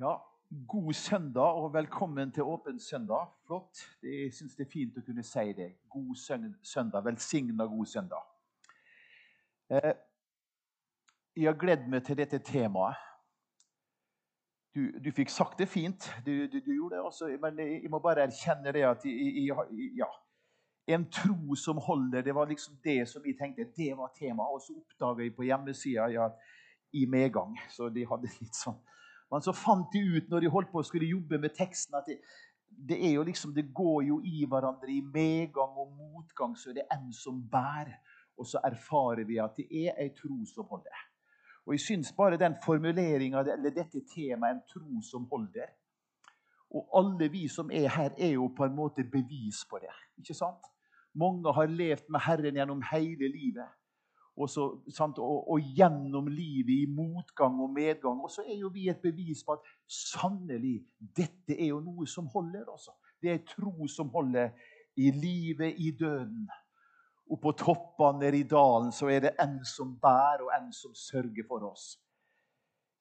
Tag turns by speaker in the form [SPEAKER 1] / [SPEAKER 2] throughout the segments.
[SPEAKER 1] Ja, God søndag og velkommen til Åpen søndag. Flott. Jeg syns det er fint å kunne si det. God søndag. Velsigna god søndag. Eh, jeg har gledd meg til dette temaet. Du, du fikk sagt det fint, du, du, du gjorde det også, men jeg må bare erkjenne det at jeg, jeg, ja, en tro som holder, det var liksom det som jeg tenkte det var temaet. Og så oppdaga jeg på hjemmesida ja, i medgang. Så de hadde litt sånn men så fant de ut når de holdt på å skulle jobbe med teksten, at det, det, er jo liksom, det går jo i hverandre. I medgang og motgang så er det en som bærer. Og så erfarer vi at det er ei tro som holder. Og jeg syns bare den formuleringa eller dette temaet, en tro som holder Og alle vi som er her, er jo på en måte bevis på det. ikke sant? Mange har levd med Herren gjennom hele livet og, så, og, og, gjennom livet i motgang og medgang. Og så er jo vi et bevis på at sannelig, dette er jo noe som holder. Også. Det er tro som holder i livet, i døden. Og på toppene nede i dalen så er det en som bærer, og en som sørger for oss.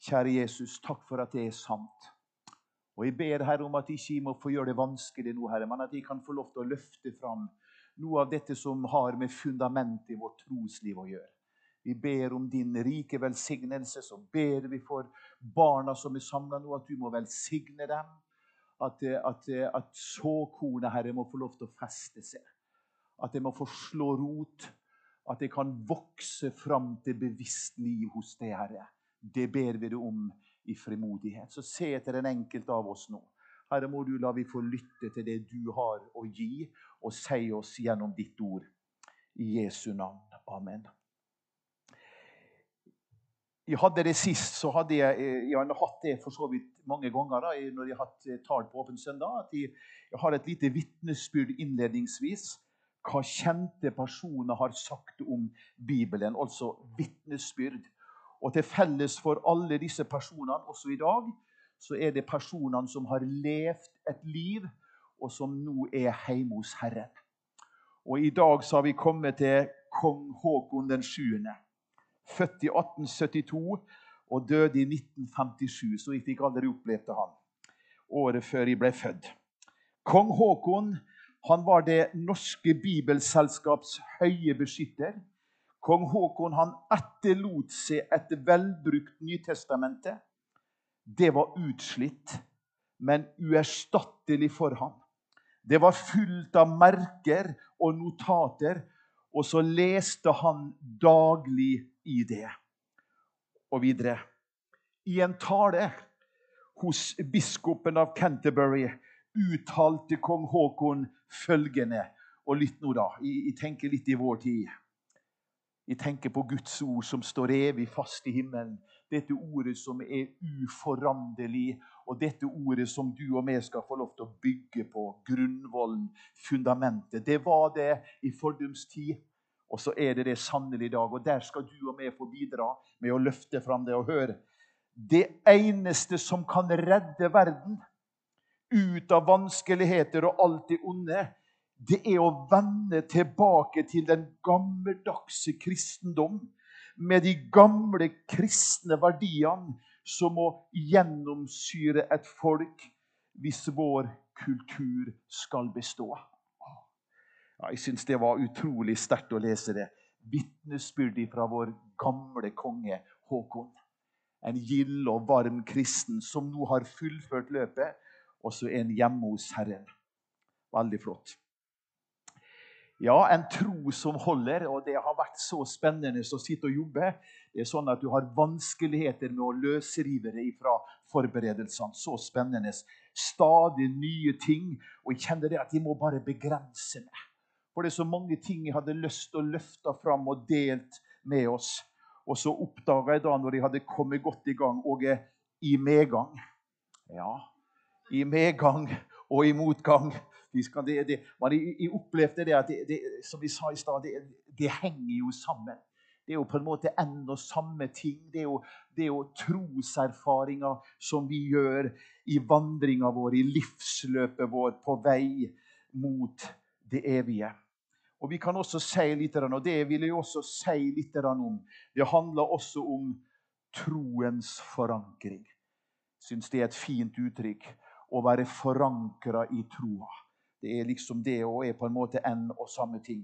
[SPEAKER 1] Kjære Jesus, takk for at det er sant. Og Jeg ber Herre om at jeg ikke må få gjøre det vanskelig nå, Herre, men at jeg kan få lov til å løfte fram noe av dette som har med fundamentet i vårt trosliv å gjøre. Vi ber om din rike velsignelse. Så ber vi for barna som er samla nå, at du må velsigne dem. At, at, at såkornet, Herre, må få lov til å feste seg. At det må få slå rot. At det kan vokse fram til bevisst liv hos deg, Herre. Det ber vi deg om i frimodighet. Så se etter den enkelte av oss nå. Herre, må du la vi få lytte til det du har å gi, og si oss gjennom ditt ord. I Jesu navn. Amen. Jeg hadde det sist, så hadde jeg, eh, jeg har hatt det for så vidt mange ganger da, når jeg har hatt eh, tall på Åpen søndag. at jeg, jeg har et lite vitnesbyrd innledningsvis. Hva kjente personer har sagt om Bibelen. Altså vitnesbyrd. Og til felles for alle disse personene, også i dag, så er det personene som har levd et liv og som nå er hjemme hos Herren. Og I dag så har vi kommet til kong Haakon den 7., født i 1872 og døde i 1957. Så jeg fikk aldri opplevd han året før jeg ble født. Kong Haakon han var det norske bibelselskaps høye beskytter. Kong Haakon han etterlot seg et velbrukt Nytestamente. Det var utslitt, men uerstattelig for ham. Det var fullt av merker og notater, og så leste han daglig i det. Og videre. I en tale hos biskopen av Canterbury uttalte kong Haakon følgende Og lytt nå, da. Jeg, tenker litt i vår tid. Jeg tenker på Guds ord som står evig fast i himmelen. Dette ordet som er uforanderlig og dette ordet som du og vi skal få lov til å bygge på, grunnvollen, fundamentet, det var det i fordums tid. Og så er det det sannelig i dag. Og der skal du og vi få bidra med å løfte fram det og høre. Det eneste som kan redde verden ut av vanskeligheter og alt det onde, det er å vende tilbake til den gammeldagse kristendom med de gamle kristne verdiene som må gjennomsyre et folk hvis vår kultur skal bestå. Ja, jeg syns det var utrolig sterkt å lese det. Vitnesbyrd fra vår gamle konge Håkon. En gild og varm kristen som nå har fullført løpet, og så er en hjemme hos Herren. Veldig flott. Ja, en tro som holder, og det har vært så spennende å sitte og jobbe. Det er sånn at Du har vanskeligheter med å løsrive deg fra forberedelsene. Så spennende. Stadig nye ting. Og jeg kjenner det at jeg må bare begrense meg. For det er så mange ting jeg hadde lyst til å løfte fram og delt med oss. Og så oppdaga jeg da, når jeg hadde kommet godt i gang, og i medgang Ja, i medgang og i motgang det, det, man, jeg, opplevde det at som vi sa i stad, det, henger jo sammen. Det er jo på en måte en samme ting. Det er jo, det er jo troserfaringer som vi gjør i vandringa vår, i livsløpet vår, på vei mot det evige. Og Vi kan også si litt, og det vil jeg også si litt om. Det handler også om troens forankring. Syns det er et fint uttrykk. Å være forankra i troa. Det er liksom det og er på en måte en og samme ting.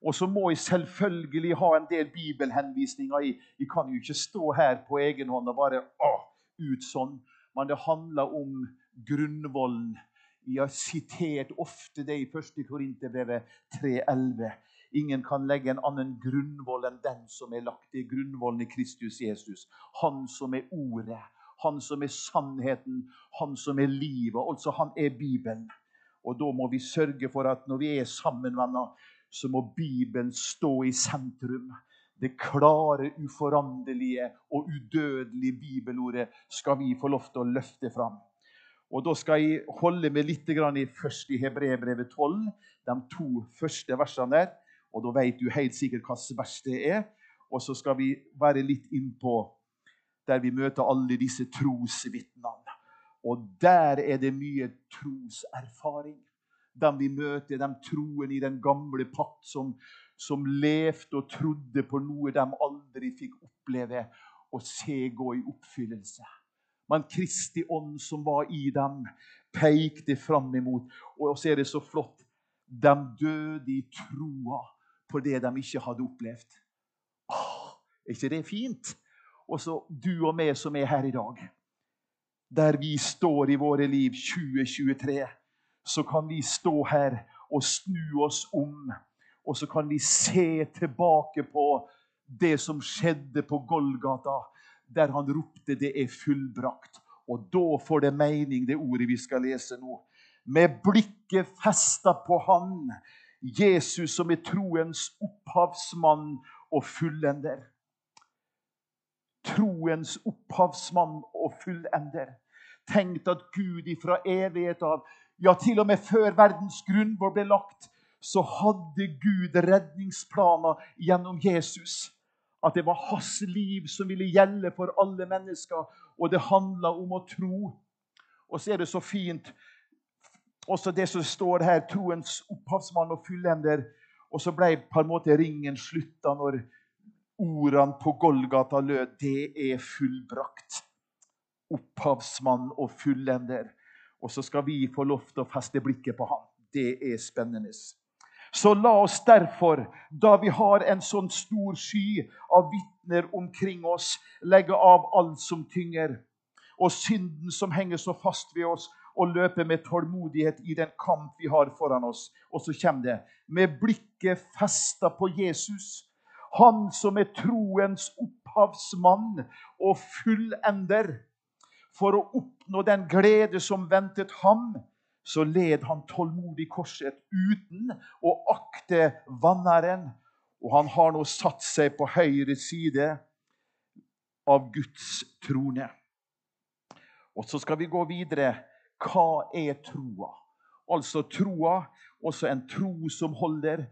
[SPEAKER 1] Og så må jeg selvfølgelig ha en del bibelhenvisninger. Jeg, jeg kan jo ikke stå her på egen hånd og bare å, ut sånn. Men det handler om grunnvollen. Vi har sitert ofte det i 1. Korinterbrevet 3,11. Ingen kan legge en annen grunnvoll enn den som er lagt i grunnvollen i Kristus Jesus. Han som er Ordet, han som er sannheten, han som er livet. Altså, han er Bibelen. Og da må vi sørge for at når vi er sammen, venner, så må Bibelen stå i sentrum. Det klare, uforanderlige og udødelige bibelordet skal vi få lov til å løfte fram. Og Da skal jeg holde meg litt i først i Hebrebrevet 12, de to første versene der. Og Da vet du helt sikkert hvilket vers det er. Og så skal vi være litt innpå der vi møter alle disse trosvitnene. Og der er det mye troserfaring De vi møter, de troende i den gamle pakt, som, som levde og trodde på noe de aldri fikk oppleve og se gå i oppfyllelse. Men Kristi ånd som var i dem, pekte fram imot. Og så er det så flott. De døde i troa på det de ikke hadde opplevd. Åh, er ikke det fint? Og så du og meg som er her i dag. Der vi står i våre liv 2023 så kan vi stå her og snu oss om. Og så kan vi se tilbake på det som skjedde på Golgata, der han ropte 'Det er fullbrakt'. Og da får det mening, det ordet vi skal lese nå. Med blikket festa på Han, Jesus som er troens opphavsmann og fullender. Troens opphavsmann og fullender. Tenk at Gud ifra evighet av ja, til og med før verdens grunnvoll ble lagt, så hadde Gud redningsplaner gjennom Jesus. At det var hans liv som ville gjelde for alle mennesker, og det handla om å tro. Og så er det så fint også det som står her, troens opphavsmann og fullender. Og så ble på en måte ringen slutta når ordene på Golgata lød 'Det er fullbrakt'. Opphavsmann og fullender. Og så skal vi få lov til å feste blikket på ham. Det er spennende. Så la oss derfor, da vi har en sånn stor sky av vitner omkring oss, legge av alt som tynger, og synden som henger så fast ved oss, og løpe med tålmodighet i den kamp vi har foran oss. Og så kommer det med blikket festa på Jesus, han som er troens opphavsmann og fullender. For å oppnå den glede som ventet ham, så led han tålmodig korset uten å akte vannæren. Og han har nå satt seg på høyre side av Guds trone. Og så skal vi gå videre. Hva er troa? Altså troa, også en tro som holder.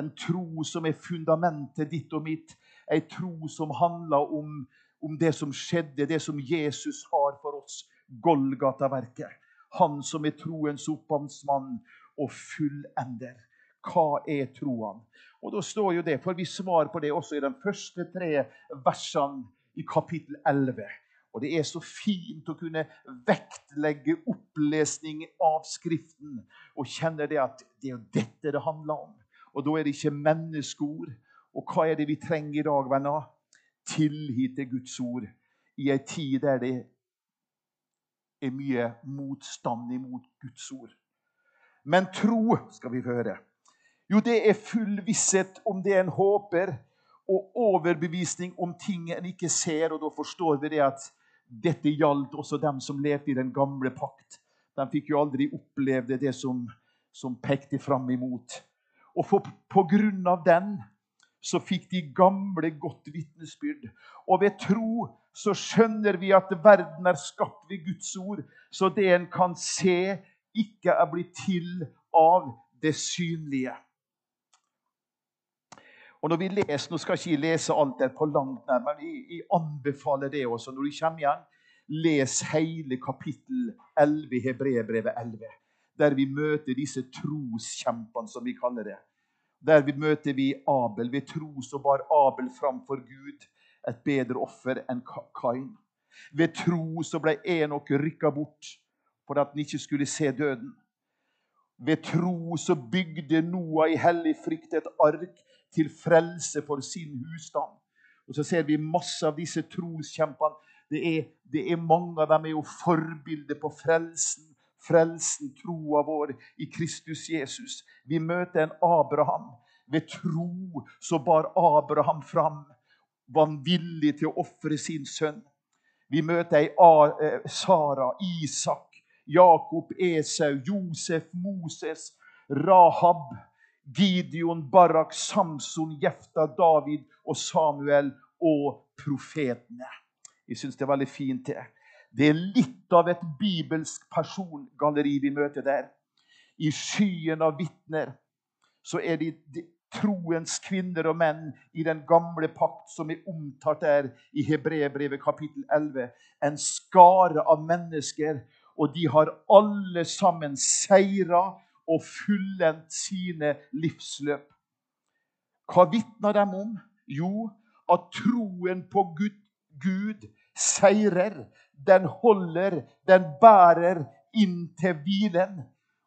[SPEAKER 1] En tro som er fundamentet ditt og mitt. En tro som handler om om det som skjedde, det som Jesus har for oss. Golgata-verket. Han som er troens opphavsmann og fullender. Hva er troen? Og da står jo det, for Vi svarer på det også i de første tre versene i kapittel 11. Og Det er så fint å kunne vektlegge opplesning av Skriften og kjenne det at det er dette det handler om. Og da er det ikke menneskeord. Og hva er det vi trenger i dag, venner? Tillit til Guds ord i ei tid der det er mye motstand imot Guds ord. Men tro skal vi høre. Jo, det er full visshet om det en håper, og overbevisning om ting en ikke ser. Og da forstår vi det at dette gjaldt også dem som levde i den gamle pakt. De fikk jo aldri oppleve det som, som pekte fram imot. Og for, på grunn av den så fikk de gamle godt vitnesbyrd. Og ved tro så skjønner vi at verden er skapt ved Guds ord, så det en kan se, ikke er blitt til av det synlige. Og når vi leser, Nå skal ikke jeg lese alt der på langt nær, men jeg, jeg anbefaler det også. Når du kommer igjen, les hele kapittel 11 i Hebrebrevet 11, der vi møter disse troskjempene, som vi kaller det. Der vi møter vi Abel. Ved tro så bar Abel framfor Gud et bedre offer enn Kain. Ved tro så ble Enok rykka bort for at han ikke skulle se døden. Ved tro så bygde Noah i hellig frykt et ark til frelse for sin husstand. Og Så ser vi masse av disse troskjempene. Det er, det er mange av dem er jo forbilder på frelsen. Frelsen, troa vår i Kristus Jesus. Vi møter en Abraham. Ved tro så bar Abraham fram. Var han villig til å ofre sin sønn. Vi møter ei eh, Sara, Isak, Jakob, Esau, Josef, Moses, Rahab, Gideon, Barak, Samson, Jefta, David og Samuel og profetene. Jeg syns det er veldig fint. Det Det er litt av et bibelsk persongalleri vi møter der. I skyen av vitner så er de, de troens kvinner og menn i den gamle pakt som er omtalt der i Hebrebrevet kapittel 11. En skare av mennesker og de har alle sammen seira og fullendt sine livsløp. Hva vitner de om? Jo, at troen på Gud, Gud seirer. Den holder, den bærer inn til hvilen.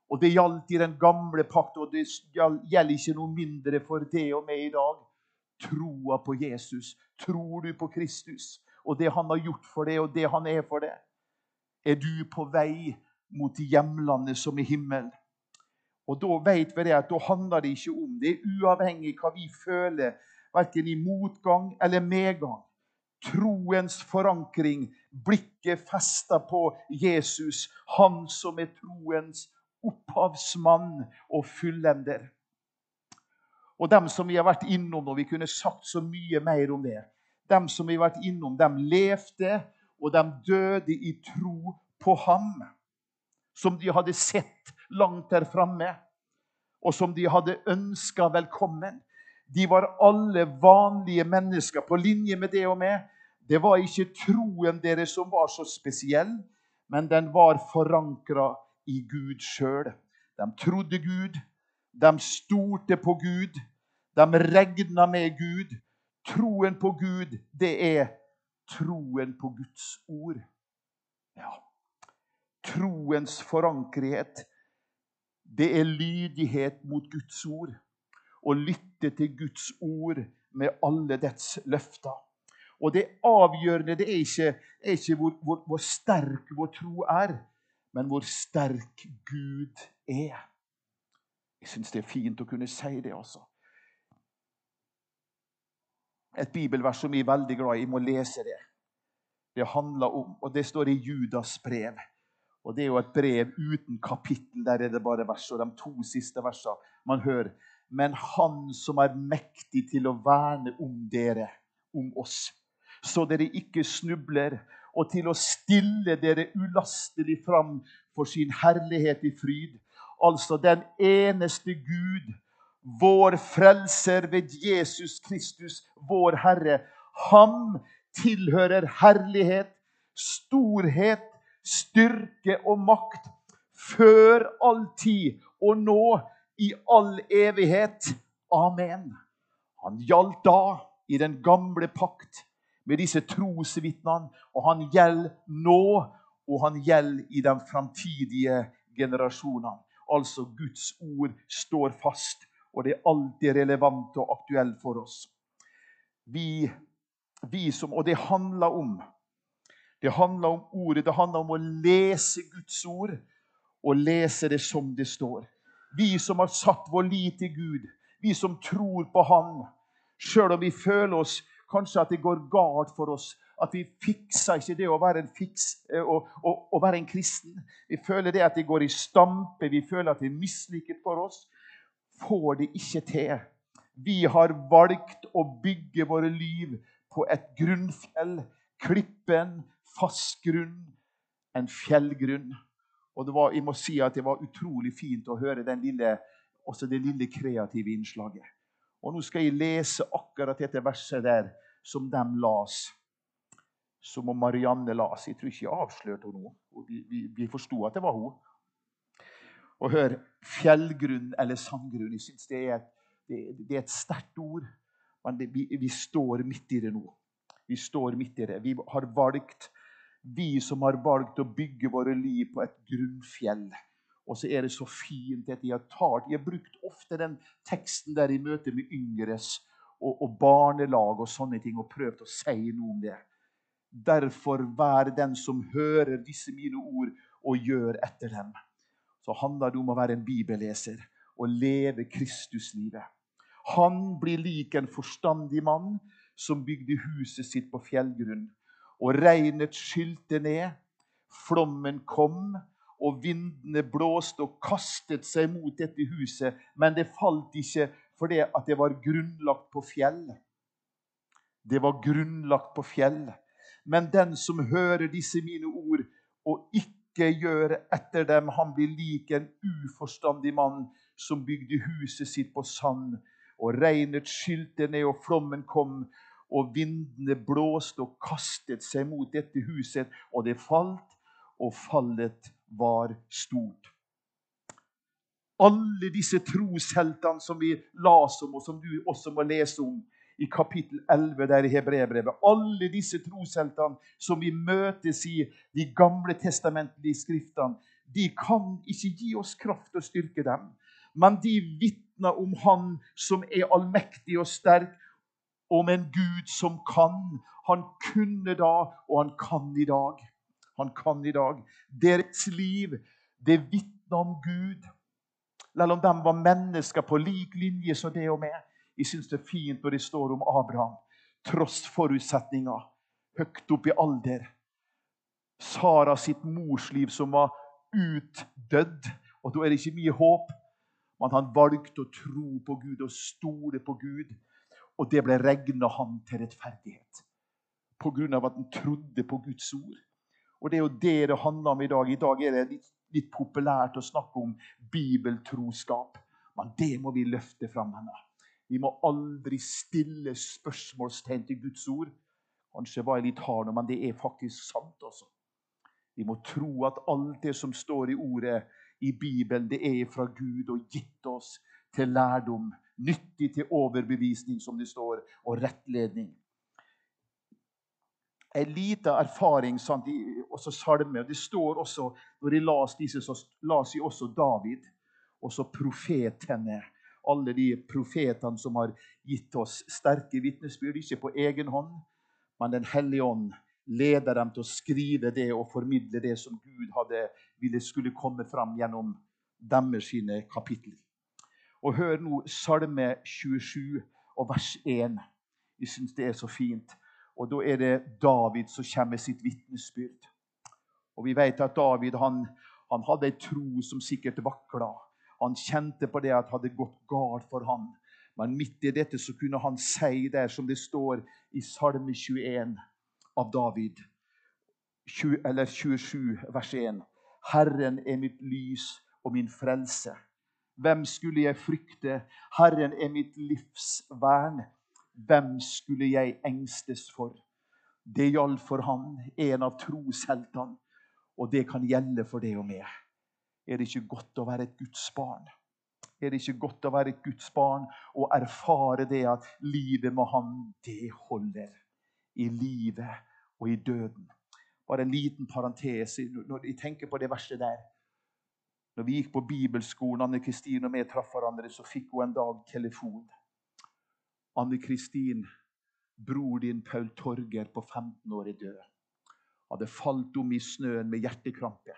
[SPEAKER 1] Og det gjaldt i den gamle pakt, og det gjelder ikke noe mindre for det og meg i dag. Troa på Jesus. Tror du på Kristus og det han har gjort for deg, og det han er for deg? er du på vei mot hjemlandet som er himmel. Og Da vet vi det at da handler det ikke om Det uavhengig hva vi føler, verken i motgang eller medgang. Troens forankring, blikket festa på Jesus, han som er troens opphavsmann og fullender. Og dem som vi har vært innom, og vi kunne sagt så mye mer om det Dem som vi har vært innom, dem levde og de døde i tro på ham, som de hadde sett langt der framme, og som de hadde ønska velkommen. De var alle vanlige mennesker på linje med det og med. Det var ikke troen deres som var så spesiell, men den var forankra i Gud sjøl. De trodde Gud, de stolte på Gud, de regna med Gud. Troen på Gud, det er troen på Guds ord. Ja. Troens forankrighet, det er lydighet mot Guds ord. Å lytte til Guds ord med alle dets løfter. Og det avgjørende det er ikke, er ikke hvor, hvor, hvor sterk vår tro er, men hvor sterk Gud er. Jeg syns det er fint å kunne si det, altså et bibelvers som jeg er veldig glad i. Jeg må lese det. Det handler om, og det står i Judas brev. Og Det er jo et brev uten kapittel. Der er det bare vers. Og de to siste versene man hører. Men Han som er mektig til å verne om dere, om oss, så dere ikke snubler, og til å stille dere ulastelig fram for sin herlighet i fryd. Altså den eneste Gud vår frelser ved Jesus Kristus, vår Herre. Ham tilhører herlighet, storhet, styrke og makt før all tid og nå i all evighet. Amen. Han gjaldt da i den gamle pakt med disse trosvitnene, og han gjelder nå, og han gjelder i de framtidige generasjonene. Altså Guds ord står fast og det er alltid relevant og aktuelt for oss. Vi, vi som, og det handler om det handler om ordet. Det handler om å lese Guds ord og lese det som det står. Vi som har satt vår lit til Gud, vi som tror på Han, sjøl om vi føler oss kanskje at det går galt for oss, at vi fikser ikke det å være en, fiks, eh, å, å, å være en kristen. Vi føler det at det går i stampe, vi føler at det er mislykket for oss får det ikke til. Vi har valgt å bygge våre liv på et grunnfjell. Klippen, fast grunn, en fjellgrunn. Og var, jeg må si at det var utrolig fint å høre lille, også det lille kreative innslaget. Og Nå skal jeg lese akkurat dette verset der som de las. Som om Marianne las. Jeg tror ikke jeg avslørte henne. Vi, vi, vi forsto at det var hun. Og hør fjellgrunn eller sandgrunn. Jeg syns det, det, det, er et sterkt ord. Men det, vi, vi, står midt i det nå. Vi står midt i det. Vi har valgt Vi som har valgt å bygge våre liv på et grunnfjell. Og så er det så fint at de har talt. De har brukt ofte den teksten der i møte med yngres og, og barnelag og sånne ting, og prøvd å si noe om det. Derfor vær den som hører disse mine ord, og gjør etter dem. Så handler det om å være en bibelleser og leve Kristuslivet. Han blir lik en forstandig mann som bygde huset sitt på fjellgrunn. Og regnet skylte ned, flommen kom, og vindene blåste og kastet seg mot dette huset. Men det falt ikke fordi at det var grunnlagt på fjell. Det var grunnlagt på fjell. Men den som hører disse mine ord og ikke gjør etter dem, han blir lik en uforstandig mann som bygde huset sitt på sand. Og regnet skylte ned, og flommen kom, og vindene blåste og kastet seg mot dette huset, og det falt, og fallet var stort. Alle disse trosheltene som vi las om, og som du også må lese om i kapittel 11 der i Hebreerbrevet Alle disse trosheltene som vi møtes i de gamle testamentlige skriftene, de kan ikke gi oss kraft og styrke dem, men de vitner om Han som er allmektig og sterk, om en Gud som kan. Han kunne da, og han kan i dag. Han kan i dag. Deres liv, det vitner om Gud. Selv om de var mennesker på lik linje som det og meg. Jeg syns det er fint når det står om Abraham. Tross forutsetninger, høyt opp i alder. Sara sitt morsliv som var utdødd. Og da er det ikke mye håp. Men han valgte å tro på Gud og stole på Gud. Og det ble regna han til rettferdighet. På grunn av at han trodde på Guds ord. Og Det er jo det det handler om i dag. I dag er det litt, litt populært å snakke om bibeltroskap. Men det må vi løfte fram. henne. Vi må aldri stille spørsmålstegn til Guds ord. Kanskje var jeg litt hard men det er faktisk sant. også. Vi må tro at alt det som står i ordet i Bibelen, det er fra Gud og gitt oss til lærdom. Nyttig til overbevisning, som det står, og rettledning en liten erfaring sant, i også salme. Det står også, Når de las disse, så las de også David, Og så profetene. Alle de profetene som har gitt oss sterke vitnesbyrd, ikke på egen hånd, men Den hellige ånd leder dem til å skrive det og formidle det som Gud hadde ville skulle komme fram gjennom deres sine kapitler. Og Hør nå Salme 27 og vers 1. Jeg syns det er så fint. Og da er det David som kommer med sitt vitnesbyrd. Og vi vet at David han, han hadde ei tro som sikkert vakla. Han kjente på det at det hadde gått galt for han. Men midt i dette så kunne han si der som det står i Salme 21 av David, 20, eller 27, vers 1. Herren er mitt lys og min frelse. Hvem skulle jeg frykte? Herren er mitt livs vern. Hvem skulle jeg engstes for? Det gjaldt for han, en av trosheltene, og det kan gjelde for deg og meg. Er det ikke godt å være et Guds barn? Er det ikke godt å være et Guds barn og erfare det at livet med Han, det holder? I livet og i døden. Bare en liten parentes når jeg tenker på det verset der. Når vi gikk på bibelskolen, Anne Kristine og jeg traff hverandre, så fikk hun en dag telefon. Anne Kristin, bror din Paul Torger på 15 år er død. Hadde falt om i snøen med hjertekrampe.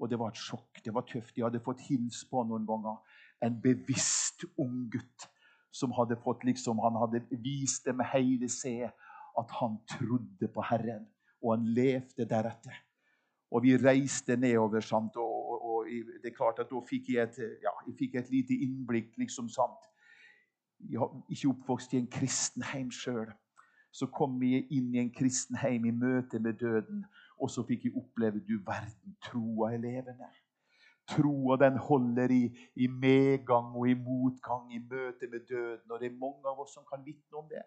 [SPEAKER 1] Og det var et sjokk. Det var tøft. De hadde fått hilse på noen ganger. En bevisst ung gutt som hadde fått liksom, Han hadde vist det med hele seg at han trodde på Herren, og han levde deretter. Og vi reiste nedover, sant? Og, og, og det er klart at da fikk jeg et, ja, jeg fikk et lite innblikk. liksom sant? Ikke oppvokst i en kristen heim sjøl. Så kom vi inn i en kristen heim i møte med døden. Og så fikk jeg oppleve du verden, troa er levende. Troa den holder i, i, medgang og i motgang i møte med døden. Og det er mange av oss som kan vitne om det.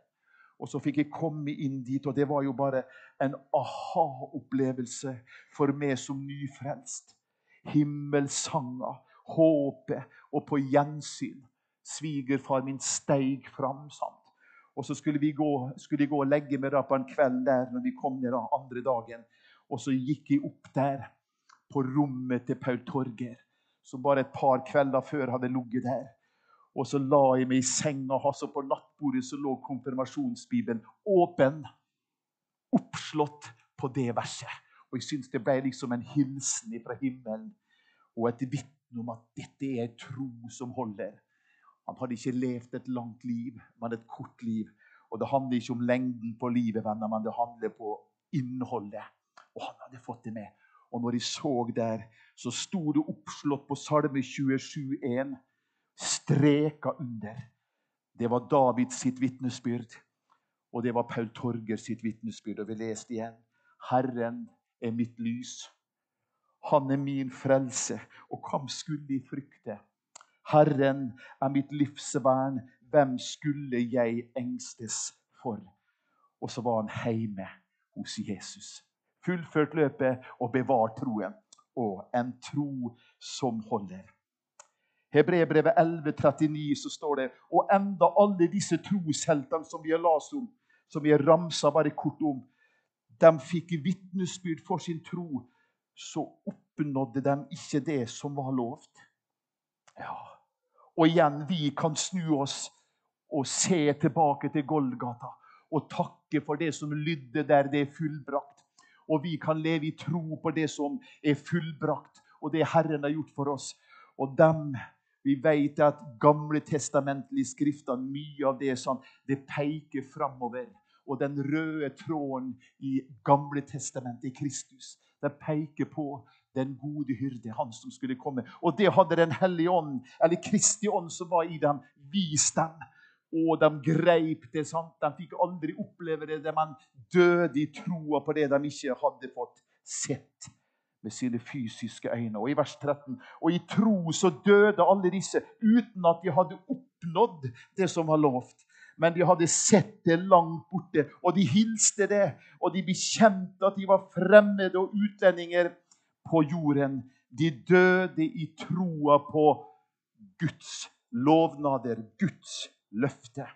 [SPEAKER 1] Og så fikk jeg komme inn dit, og det var jo bare en aha-opplevelse for meg som nyfrelst. Himmelsanger, håpet og på gjensyn svigerfar min steig fram. sant? Og så skulle, vi gå, skulle jeg gå og legge meg da på en kveld der når vi kom ned da, andre dagen. Og så gikk jeg opp der, på rommet til Paul Torger, som bare et par kvelder før hadde ligget der. Og så la jeg meg i senga hans, og på nattbordet så lå konfirmasjonsbibelen åpen. Oppslått på det verset. Og jeg syns det ble liksom en hilsen fra himmelen og et vitne om at dette er en tro som holder. Han hadde ikke levd et langt liv, men et kort liv. Og det handler ikke om lengden på livet, venner, men det handler på innholdet. Og han hadde fått det med. Og når de så der, så sto det oppslått på Salme 27, 27,1, streka under. Det var Davids sitt vitnesbyrd, og det var Paul Torger sitt vitnesbyrd. Og vi leste igjen. Herren er mitt lys. Han er min frelse, og hvem skulle de frykte? Herren er mitt livsvern, hvem skulle jeg engstes for? Og så var han hjemme hos Jesus. Fullført løpet og bevart troen. Og en tro som holder. Hebreerbrevet 11,39 så står det og enda alle disse trosheltene som vi har lest om, som vi har ramsa bare kort om, de fikk vitnesbyrd for sin tro, så oppnådde de ikke det som var lovt. Ja. Og igjen, vi kan snu oss og se tilbake til Golgata og takke for det som lydde der det er fullbrakt. Og vi kan leve i tro på det som er fullbrakt, og det Herren har gjort for oss. Og dem, Vi vet at gamle testamentlige skrifter, mye av det sånn, det peker framover. Og den røde tråden i Gamle testamentet, i Kristus, det peker på den gode hyrde, han som skulle komme. Og det hadde Den hellige ånd, eller Kristi ånd, som var i dem, vist dem. Og de greip det. sant? De fikk aldri oppleve det, men døde i troa på det de ikke hadde fått sett med sine fysiske øyne. Og i vers 13 Og i tro så døde alle disse uten at de hadde oppnådd det som var lovt. Men de hadde sett det langt borte, og de hilste det. Og de bekjente at de var fremmede og utlendinger på jorden. De døde i troa på Guds lovnader, Guds løfte.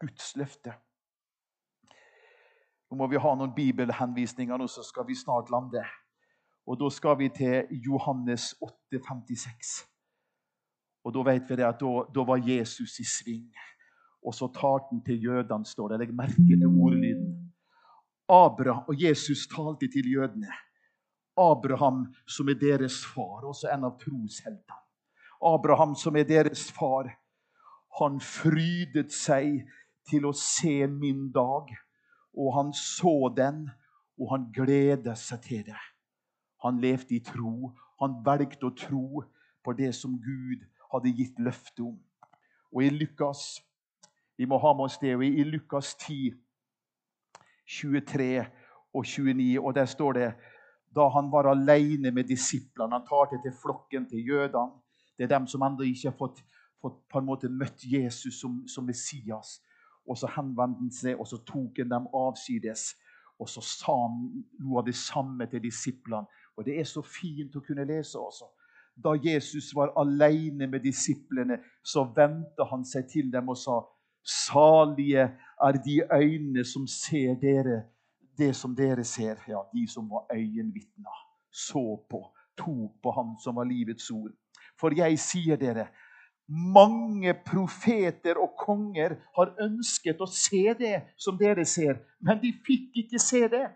[SPEAKER 1] Guds løfte. Nå må vi ha noen bibelhenvisninger, nå så skal vi snart lande. Og Da skal vi til Johannes 8, 56. Og Da vet vi det at da, da var Jesus i sving. Og så tar den til jødene, står det. Legg merke til ordlyden. Abra og Jesus talte til jødene. Abraham, som er deres far, også en av trosheltene. Abraham, som er deres far, han frydet seg til å se min dag. Og han så den, og han gledet seg til det. Han levde i tro. Han valgte å tro på det som Gud hadde gitt løfte om. Og i Lukas vi må ha med oss det, i Lukas 10, 23 og 29, og der står det da han var alene med disiplene. Han tar det til flokken til jødene. Det er dem som ennå ikke har fått fått på en måte møtt Jesus som, som Messias. Og så henvendte han seg, og så tok han dem avsides. Og så sa han noe av det samme til disiplene. Og det er så fint å kunne lese også. Da Jesus var alene med disiplene, så vendte han seg til dem og sa Salige er de øynene som ser dere, det som dere ser. Ja, de som var øyenvitner. Så på, tok på Han som var livets ord. For jeg sier dere, mange profeter og konger har ønsket å se det som dere ser, men de fikk ikke se det.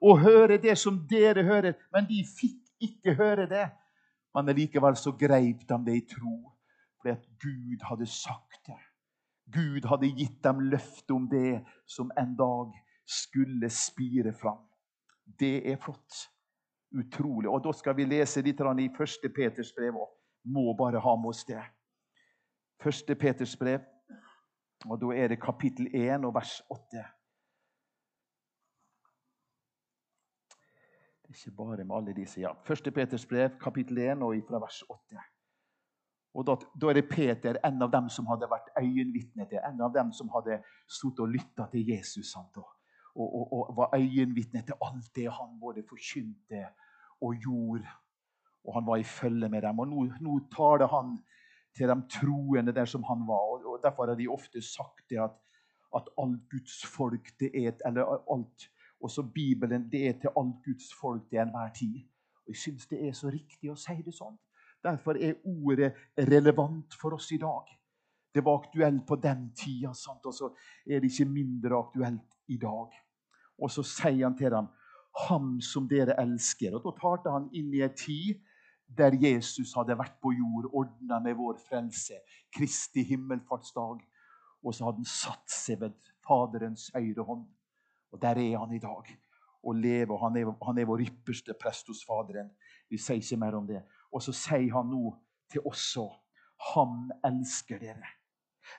[SPEAKER 1] Og høre det som dere hører, men de fikk ikke høre det. Men likevel så greip de det i tro, fordi at Gud hadde sagt det. Gud hadde gitt dem løfte om det som en dag skulle spire fram. Det er flott. Utrolig. Og Da skal vi lese litt i 1. Peters brev òg. Må bare ha med oss det. Første Peters brev, og da er det kapittel 1 og vers 8. Det er ikke bare med alle disse. ja. Første Peters brev, kapittel 1 og fra vers 8. Og da, da, er det Peter, en av dem som hadde vært øyenvitne til, en av dem som hadde sittet og lytta til Jesus. Sant, og, og, og, var øyenvitne til alt det han både forkynte og gjorde. Og han var i følge med dem. Og nå, nå det han til de troende der som han var. Og Derfor har de ofte sagt det at, at alt Guds folk det er eller alt, Og så Bibelen det er til alt Guds folk til enhver tid. Og Jeg syns det er så riktig å si det sånn. Derfor er ordet relevant for oss i dag. Det var aktuelt på den tida, og så er det ikke mindre aktuelt i dag. Og så sier han til dem, 'Ham som dere elsker'. Og Da talte han inn i en tid der Jesus hadde vært på jord, ordna med vår frelse, Kristi himmelfartsdag. Og så hadde han satt seg ved Faderens høyre hånd. Og der er han i dag. Og lever. Han er, han er vår ypperste prest hos Faderen. Vi sier ikke mer om det. Og så sier han nå til oss òg Han elsker dere.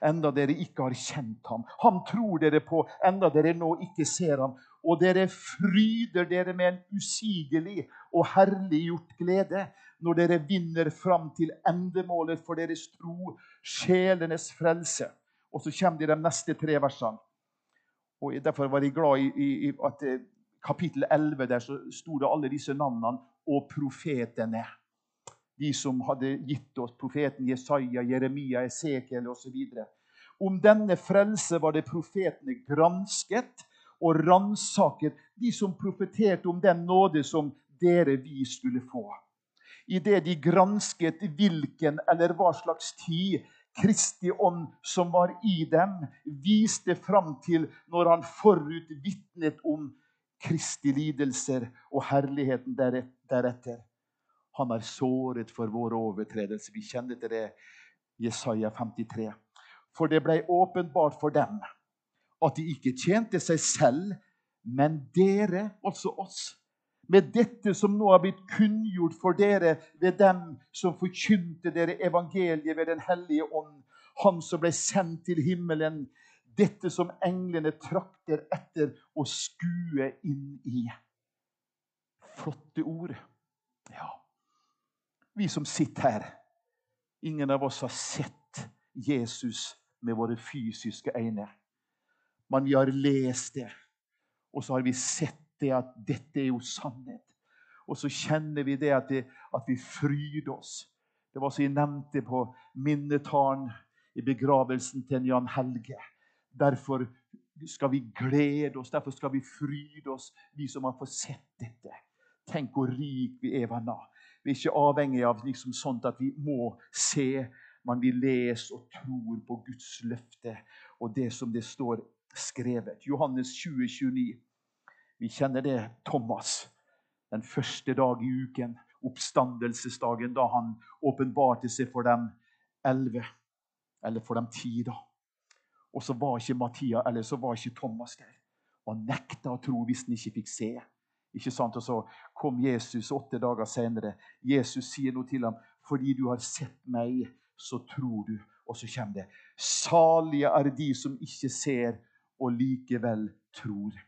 [SPEAKER 1] Enda dere ikke har kjent ham. Han tror dere på, enda dere nå ikke ser ham. Og dere fryder dere med en usigelig og herliggjort glede når dere vinner fram til endemålet for deres tro, sjelenes frelse. Og så kommer de de neste tre versene. Og Derfor var jeg glad i, i, i at eh, kapittel 11 der så sto det alle disse navnene og profetene de som hadde gitt oss profeten Jesaja, Jeremia, Esekiel osv. Om denne frelse var det profetene gransket og ransaket, de som profeterte om den nåde som dere, vi, skulle få. Idet de gransket hvilken eller hva slags tid Kristi ånd som var i dem, viste fram til når han forut vitnet om Kristi lidelser og herligheten deretter. Han er såret for våre overtredelser. Vi kjenner til det, Jesaja 53. For det ble åpenbart for dem at de ikke tjente seg selv, men dere, altså oss. Med dette som nå har blitt kunngjort for dere ved dem som forkynte dere evangeliet ved Den hellige ånd, Han som ble sendt til himmelen, dette som englene trakter etter å skue inn i. Flotte ord. Vi som sitter her, ingen av oss har sett Jesus med våre fysiske øyne. Men vi har lest det, og så har vi sett det at dette er jo sannhet. Og så kjenner vi det at, det, at vi fryder oss. Det var som jeg nevnte på minnetalen i begravelsen til Jan Helge. Derfor skal vi glede oss, derfor skal vi fryde oss, vi som har fått sett dette. Tenk hvor rik vi er, venner. Vi er ikke avhengig av liksom sånt at vi må se, men vi leser og tror på Guds løfte og det som det står skrevet. Johannes 20, 29. Vi kjenner det Thomas. Den første dag i uken, oppstandelsesdagen, da han åpenbarte seg for dem elleve. Eller for dem ti, da. Og så var ikke Mattia, eller så var ikke Thomas der. Og han nekta å tro hvis han ikke fikk se. Ikke sant? Og så kom Jesus åtte dager senere. Jesus sier noe til ham. 'Fordi du har sett meg, så tror du.' Og så kommer det. 'Salige er de som ikke ser, og likevel tror.'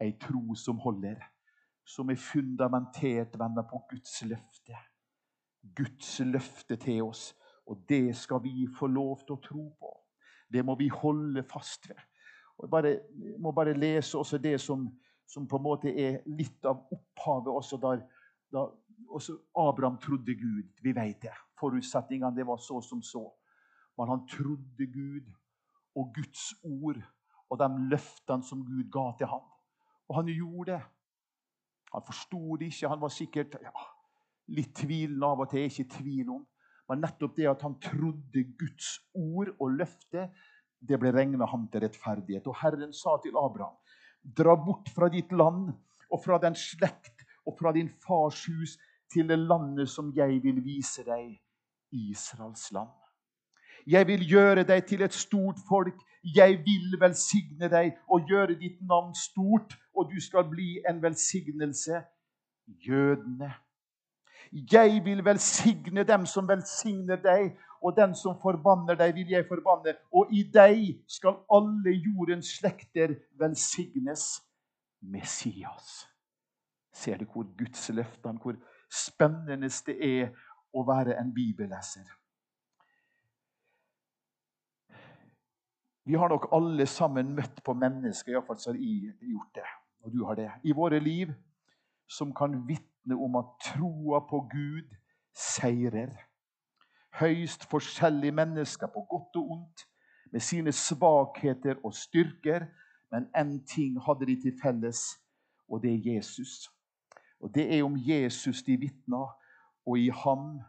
[SPEAKER 1] Ei tro som holder, som er fundamentert venner på Guds løfte. Guds løfte til oss. Og det skal vi få lov til å tro på. Det må vi holde fast ved. Og jeg bare, må bare lese også det som som på en måte er litt av opphavet også der, da også Abraham trodde Gud. Vi vet det. Forutsetningene det var så som så. Men han trodde Gud og Guds ord og de løftene som Gud ga til ham. Og han gjorde det. Han forsto det ikke. Han var sikkert ja, litt tvilende av og til. Ikke tvil om. Men nettopp det at han trodde Guds ord og løfte, det ble regna ham til rettferdighet. Og Herren sa til Abraham Dra bort fra ditt land og fra den slekt og fra din fars hus til det landet som jeg vil vise deg, Israels land. Jeg vil gjøre deg til et stort folk. Jeg vil velsigne deg og gjøre ditt navn stort, og du skal bli en velsignelse. Jødene. Jeg vil velsigne dem som velsigner deg, og den som forbanner deg, vil jeg forbanne. Og i deg skal alle jordens slekter velsignes. Messias. Ser du hvor Guds løftene, hvor spennende det er å være en bibelleser? Vi har nok alle sammen møtt på mennesker, iallfall så har jeg gjort det, og du har det, i våre liv, som kan vitne om at troa på Gud seirer høyst forskjellige mennesker på godt og ondt, med sine svakheter og styrker. Men én ting hadde de til felles. og det er Jesus. Og Det er om Jesus de vitner, og i ham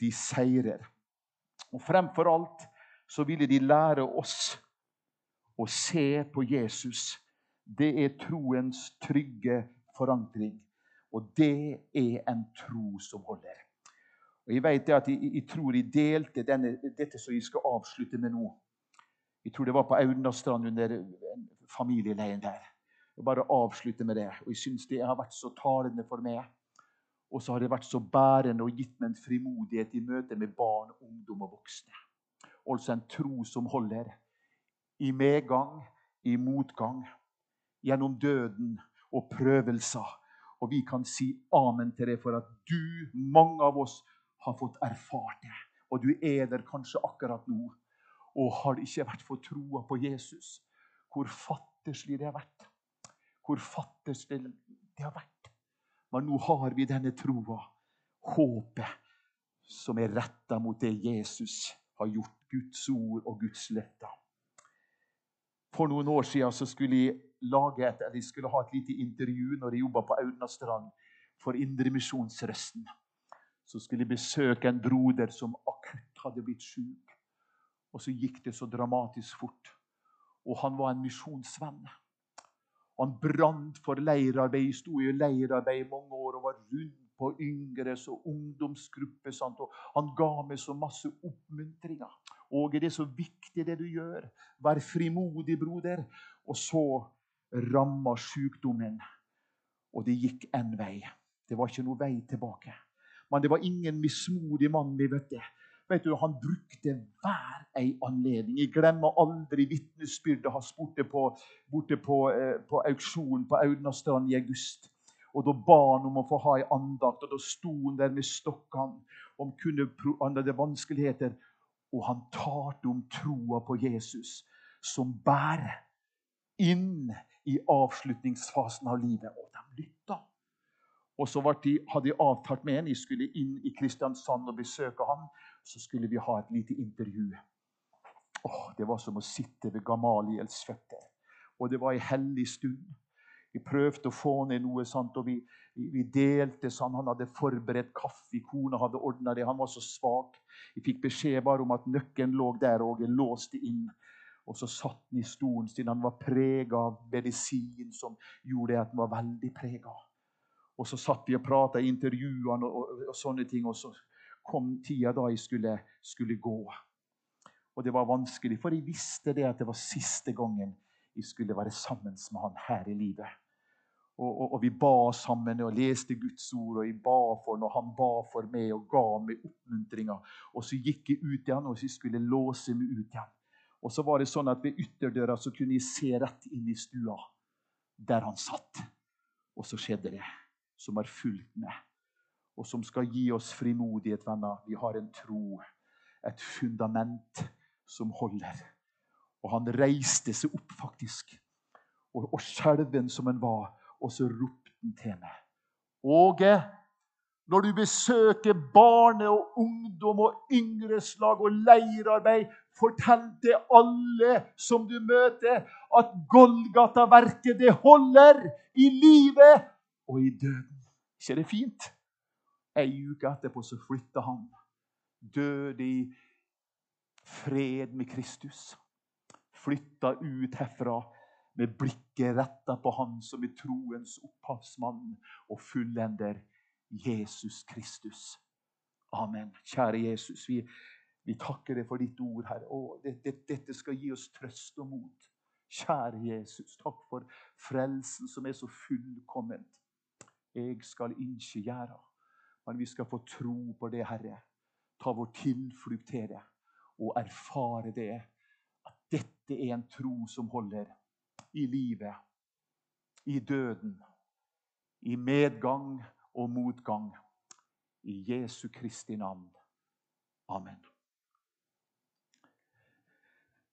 [SPEAKER 1] de seirer. Og Fremfor alt så ville de lære oss å se på Jesus. Det er troens trygge forankring. Og det er en tro som holder. Og Jeg vet at jeg, jeg tror jeg delte denne, dette som jeg skal avslutte med nå. Jeg tror det var på Audnastrand under familieleiren der. Jeg bare avslutte med det. Og jeg syns det har vært så talende for meg. Og så har det vært så bærende og gitt meg en frimodighet i møte med barn, ungdom og voksne. Altså en tro som holder. I medgang, i motgang. Gjennom døden og prøvelser. Og vi kan si amen til det for at du, mange av oss, har fått erfart det. Og du er der kanskje akkurat nå. Og har det ikke vært for troa på Jesus, hvor fatteslig det har vært. Hvor fatteslig det har vært. Men nå har vi denne troa, håpet, som er retta mot det Jesus har gjort. Guds ord og Guds løfter. For noen år siden så skulle jeg lage et, eller jeg skulle ha et lite intervju når jeg jobba på Audnastrand for Indremisjonsrøsten. Så skulle besøke en broder som akutt hadde blitt sjuk. Og så gikk det så dramatisk fort. Og han var en misjonsvenn. Han brant for leirarbeid. Sto i leirarbeid i mange år og var rundt på yngres og ungdomsgrupper. Han ga meg så masse oppmuntringer. Og det er så viktig, det du gjør? Vær frimodig, broder. Og så ramma sykdommen. Og det gikk én vei. Det var ikke noe vei tilbake. Men det var ingen mismodig mann. vi vet det. Vet du, Han brukte hver ei anledning. Jeg glemmer aldri vitnesbyrdet hans borte på, borte på, eh, på auksjonen på Audnastrand i august. Og Da ba han om å få ha ei andakt, og da sto han der med stokkene. Om kunne han hadde vanskeligheter. Og han talte om troa på Jesus, som bærer inn i avslutningsfasen av livet. Og de lytta. Og så de, hadde jeg avtalt med en, jeg skulle inn i Kristiansand og besøke han. Så skulle vi ha et lite intervju. Åh, Det var som å sitte ved Gamaliels føtter. Og det var ei hellig stund. Vi prøvde å få ned noe, sant, og vi, vi delte sånn. Han hadde forberedt kaffe, kona hadde ordna det. Han var så svak. Vi fikk beskjed bare om at nøkkelen lå der og jeg låste inn. Og så satt han i stolen sin. Han var prega av medisin som gjorde at han var veldig prega. Og så satt vi og prata i intervjuene og, og, og, sånne ting. Og så kom tida da jeg skulle, skulle, gå. Og det var vanskelig, for jeg visste det at det var siste gangen jeg skulle være sammen med han her i livet. Og, og, og, vi ba sammen og leste Guds ord, og jeg ba for når han ba for meg og ga meg oppmuntringer. Og så gikk jeg ut igjen, og så skulle jeg låse meg ut igjen. Og så var det sånn at Ved ytterdøra så kunne jeg se rett inn i stua der han satt. Og så skjedde det, som har fulgt med, og som skal gi oss frimodighet, venner. Vi har en tro, et fundament som holder. Og han reiste seg opp, faktisk. Og, og skjelven som han var. Og så ropte han til meg. Åge, når du besøker barne- og ungdom og yngreslag og leirarbeid, fortell til alle som du møter, at Golgata-verket, det holder i livet og i døden. ikke det fint? Ei uke etterpå så flytta han. Døde i fred med Kristus. Flytta ut herfra med blikket retta på Han som er troens opphavsmann og fullender Jesus Kristus. Amen. Kjære Jesus, vi, vi takker deg for ditt ord, Herre. Å, det, det, dette skal gi oss trøst og mot. Kjære Jesus, takk for frelsen som er så fullkomment. Jeg skal ikke gjøre, men vi skal få tro på det, Herre. Ta vår tilflukt til det og erfare det. At dette er en tro som holder i livet, i døden, i medgang og motgang. I Jesu Kristi navn. Amen.